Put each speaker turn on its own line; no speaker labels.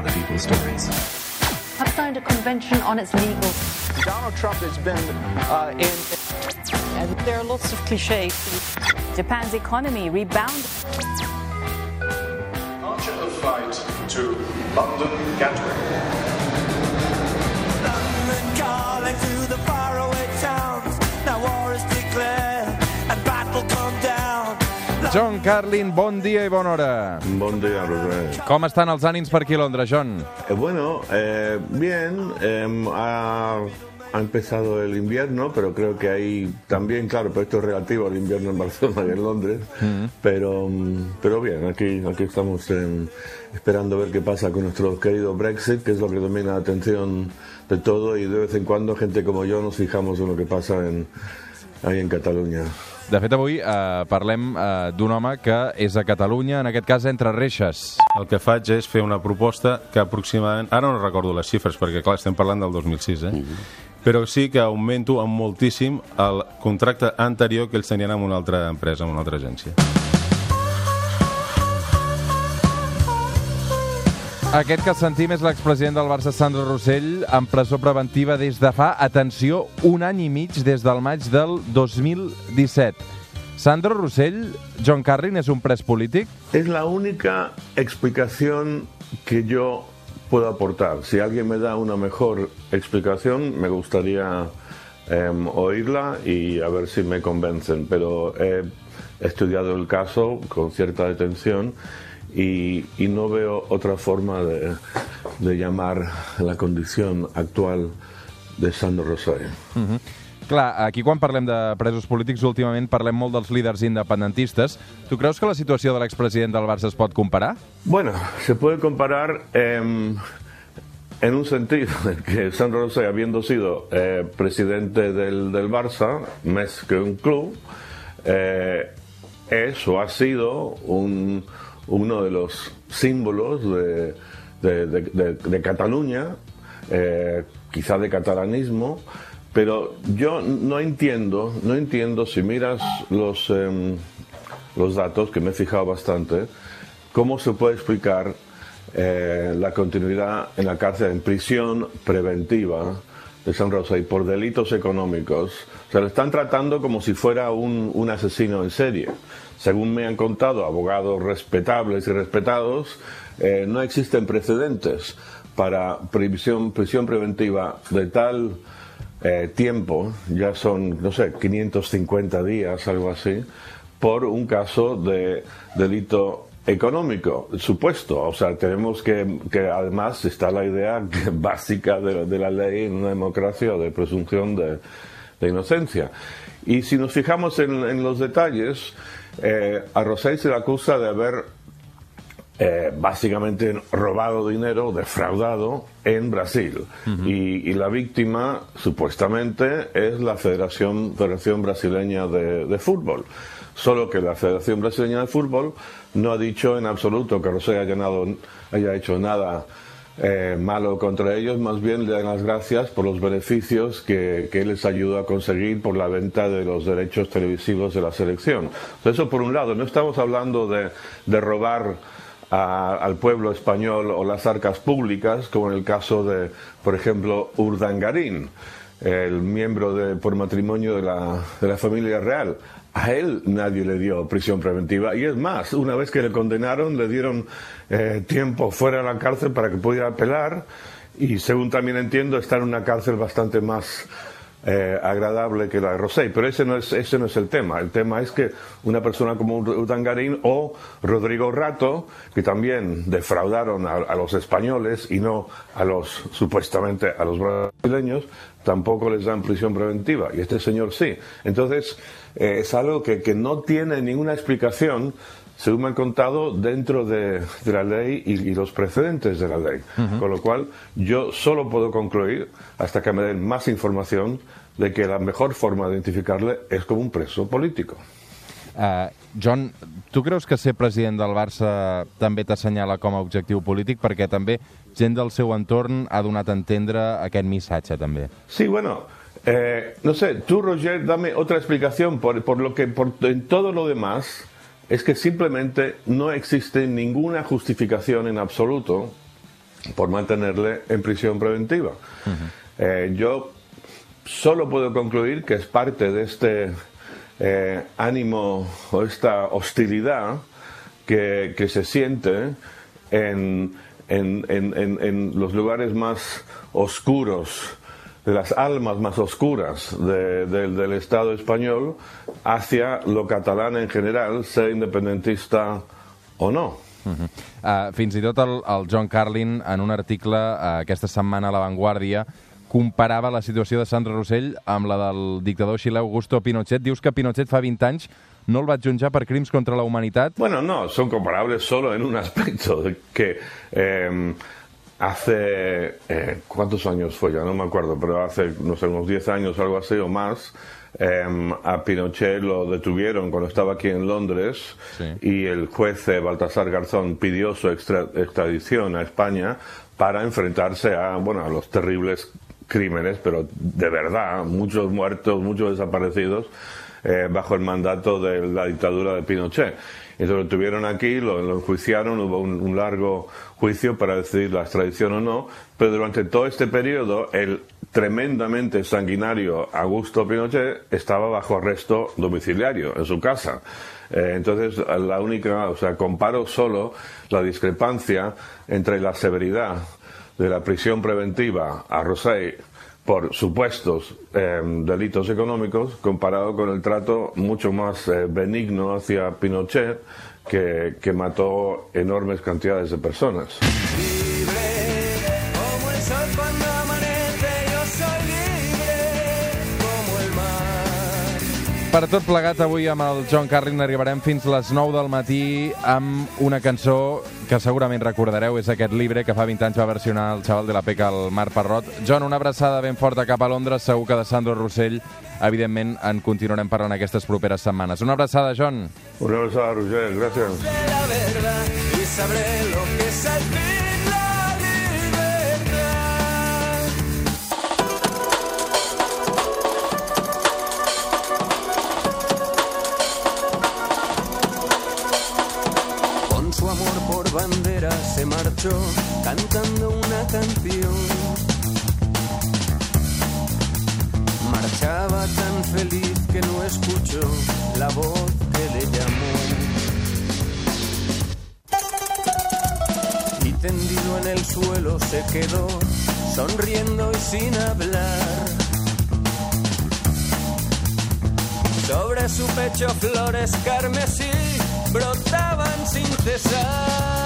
other people's stories.
have signed a convention on its legal.
Donald Trump has been uh, in.
And there are lots of cliches. Japan's economy rebounded.
Archer of flight to London Gatwick.
John Carlin, bon dia i bona hora.
Bon día, Roger.
Com estan els ànims per aquí a Londres, John?
Eh, bueno, eh, bien, eh, ha, ha empezado el invierno, pero creo que hay también, claro, pero esto es relativo al invierno en Barcelona y en Londres, pero, mm, pero bien, aquí, aquí estamos eh, esperando ver qué pasa con nuestro querido Brexit, que es lo que domina la atención de todo y de vez en cuando gente como yo nos fijamos en lo que pasa en, ahí en Cataluña.
De fet, avui eh, parlem eh, d'un home que és a Catalunya, en aquest cas entre reixes.
El que faig és fer una proposta que aproximadament... Ara no recordo les xifres, perquè clar, estem parlant del 2006, eh? Però sí que augmento en moltíssim el contracte anterior que ells tenien amb una altra empresa, amb una altra agència.
Aquest que sentim és l'expresident del Barça, Sandro Rossell, en presó preventiva des de fa, atenció, un any i mig des del maig del 2017. Sandro Rossell, John Carlin és un pres polític?
Es la única explicación que yo puedo aportar. Si alguien me da una mejor explicación, me gustaría em, oírla y a ver si me convencen. Pero he estudiado el caso con cierta detención y, y no veo otra forma de, de llamar la condición actual de Sandro Rosario.
Clar, aquí quan parlem de presos polítics, últimament parlem molt dels líders independentistes. Tu creus que la situació de l'expresident del Barça es pot comparar?
Bueno, se puede comparar em, en un sentido en que Sandro Rosell, habiendo sido eh, presidente del, del Barça, más que un club, eh, es o ha sido un- uno de los símbolos de, de- Cataluña, eh, quizá de catalanismo, pero yo no entiendo, no entiendo si miras los, em, los datos, que me he fijado bastante, cómo se puede explicar eh, la continuidad en la cárcel, en prisión preventiva de San Rosa y por delitos económicos. O sea, lo están tratando como si fuera un, un asesino en serie. Según me han contado abogados respetables y respetados, eh, no existen precedentes para prisión, prisión preventiva de tal eh, tiempo, ya son, no sé, 550 días, algo así, por un caso de delito económico, supuesto. O sea, tenemos que, que además está la idea básica de, la ley en una democracia de presunción de, de inocencia. Y si nos fijamos en, en los detalles, eh, a Rosell se le acusa de haber eh, básicamente robado dinero, defraudado en Brasil. y, y la víctima, supuestamente, es la Federación, Federación Brasileña de, de Fútbol. Solo que la Federación Brasileña de Fútbol no ha dicho en absoluto que Rosell haya, hecho nada eh, malo contra ellos, más bien le dan las gracias por los beneficios que, que les ayudó a conseguir por la venta de los derechos televisivos de la selección. Entonces, eso por un lado, no estamos hablando de, de robar a- al pueblo español o las arcas públicas, como en el caso de, por ejemplo, Urdangarín, el miembro de, por matrimonio de la, de la familia real. A él nadie le dio prisión preventiva y es más, una vez que le condenaron le dieron eh, tiempo fuera de la cárcel para que pudiera apelar y según también entiendo está en una cárcel bastante más eh, agradable que la Rosell, pero ese no, es, ese no es el tema. El tema es que una persona como Urdangarín o Rodrigo Rato, que también defraudaron a, a los españoles y no a los, supuestamente, a los brasileños, tampoco les dan prisión preventiva. Y este señor sí. Entonces, eh, es algo que, que no tiene ninguna explicación según me han contado, dentro de, de la ley y, y los precedentes de la ley. Con lo cual, yo solo puedo concluir, hasta que me den más información, de que la mejor forma de identificarle es como un preso político.
Uh, John, tu creus que ser president del Barça també t'assenyala com a objectiu polític? Perquè també gent del seu entorn ha donat a entendre aquest missatge, també.
Sí, bueno, eh, no sé, tú, Roger, dame otra explicación por, por lo que por, en todo lo demás es que simplemente no existe ninguna justificación en absoluto por mantenerle en prisión preventiva. Eh, yo solo puedo concluir que es parte de este eh, ánimo o esta hostilidad que, que se siente en, en- en- en- en los lugares más oscuros, de las almas más oscuras de- del- del Estado español hacia lo catalán en general, sea independentista o no.
Uh, fins i tot el, el John Carlin, en un article uh, aquesta setmana a La Vanguardia, comparava la situació de Sandra Rossell amb la del dictador xilè Augusto Pinochet. Dius que Pinochet fa 20 anys no el va jutjar per crims contra la humanitat.
Bueno, no, son comparables solo en un aspecto, de que eh, hace, eh, ¿cuántos años fue ya? No me acuerdo, pero hace, no sé, unos 10 años o algo así o más, eh, a Pinochet lo detuvieron cuando estaba aquí en Londres
Sí.
y el juez eh, Baltasar Garzón pidió su extra- extradición a España para enfrentarse a, bueno, a los terribles crímenes, pero de verdad, muchos muertos, muchos desaparecidos, eh, bajo el mandato de la dictadura de Pinochet. Entonces lo tuvieron aquí, lo, enjuiciaron, hubo un, un largo juicio para decidir la extradición o no, pero durante todo este periodo el tremendamente sanguinario Augusto Pinochet estaba bajo arresto domiciliario en su casa. Eh, entonces, la única, o sea, comparo solo la discrepancia entre la severidad de la prisión preventiva a Rosell por supuestos eh, delitos económicos comparado con el trato mucho más eh, benigno hacia Pinochet que, que mató enormes cantidades de personas.
Per tot plegat, avui amb el John Carlin arribarem fins les 9 del matí amb una cançó que segurament recordareu, és aquest llibre que fa 20 anys va versionar el xaval de la Peca, el Marc Parrot. John, una abraçada ben forta cap a Londres, segur que de Sandro Rossell, evidentment, en continuarem parlant aquestes properes setmanes. Una abraçada, John.
Una abraçada, Roger, gracias.
de la verdad y sabré lo que es Su amor por bandera se marchó cantando una canción. Marchaba tan feliz que no escuchó la voz que le llamó. Y tendido en el suelo se quedó, sonriendo y sin hablar. Sobre su pecho flores carmesí brotaban sin cesar.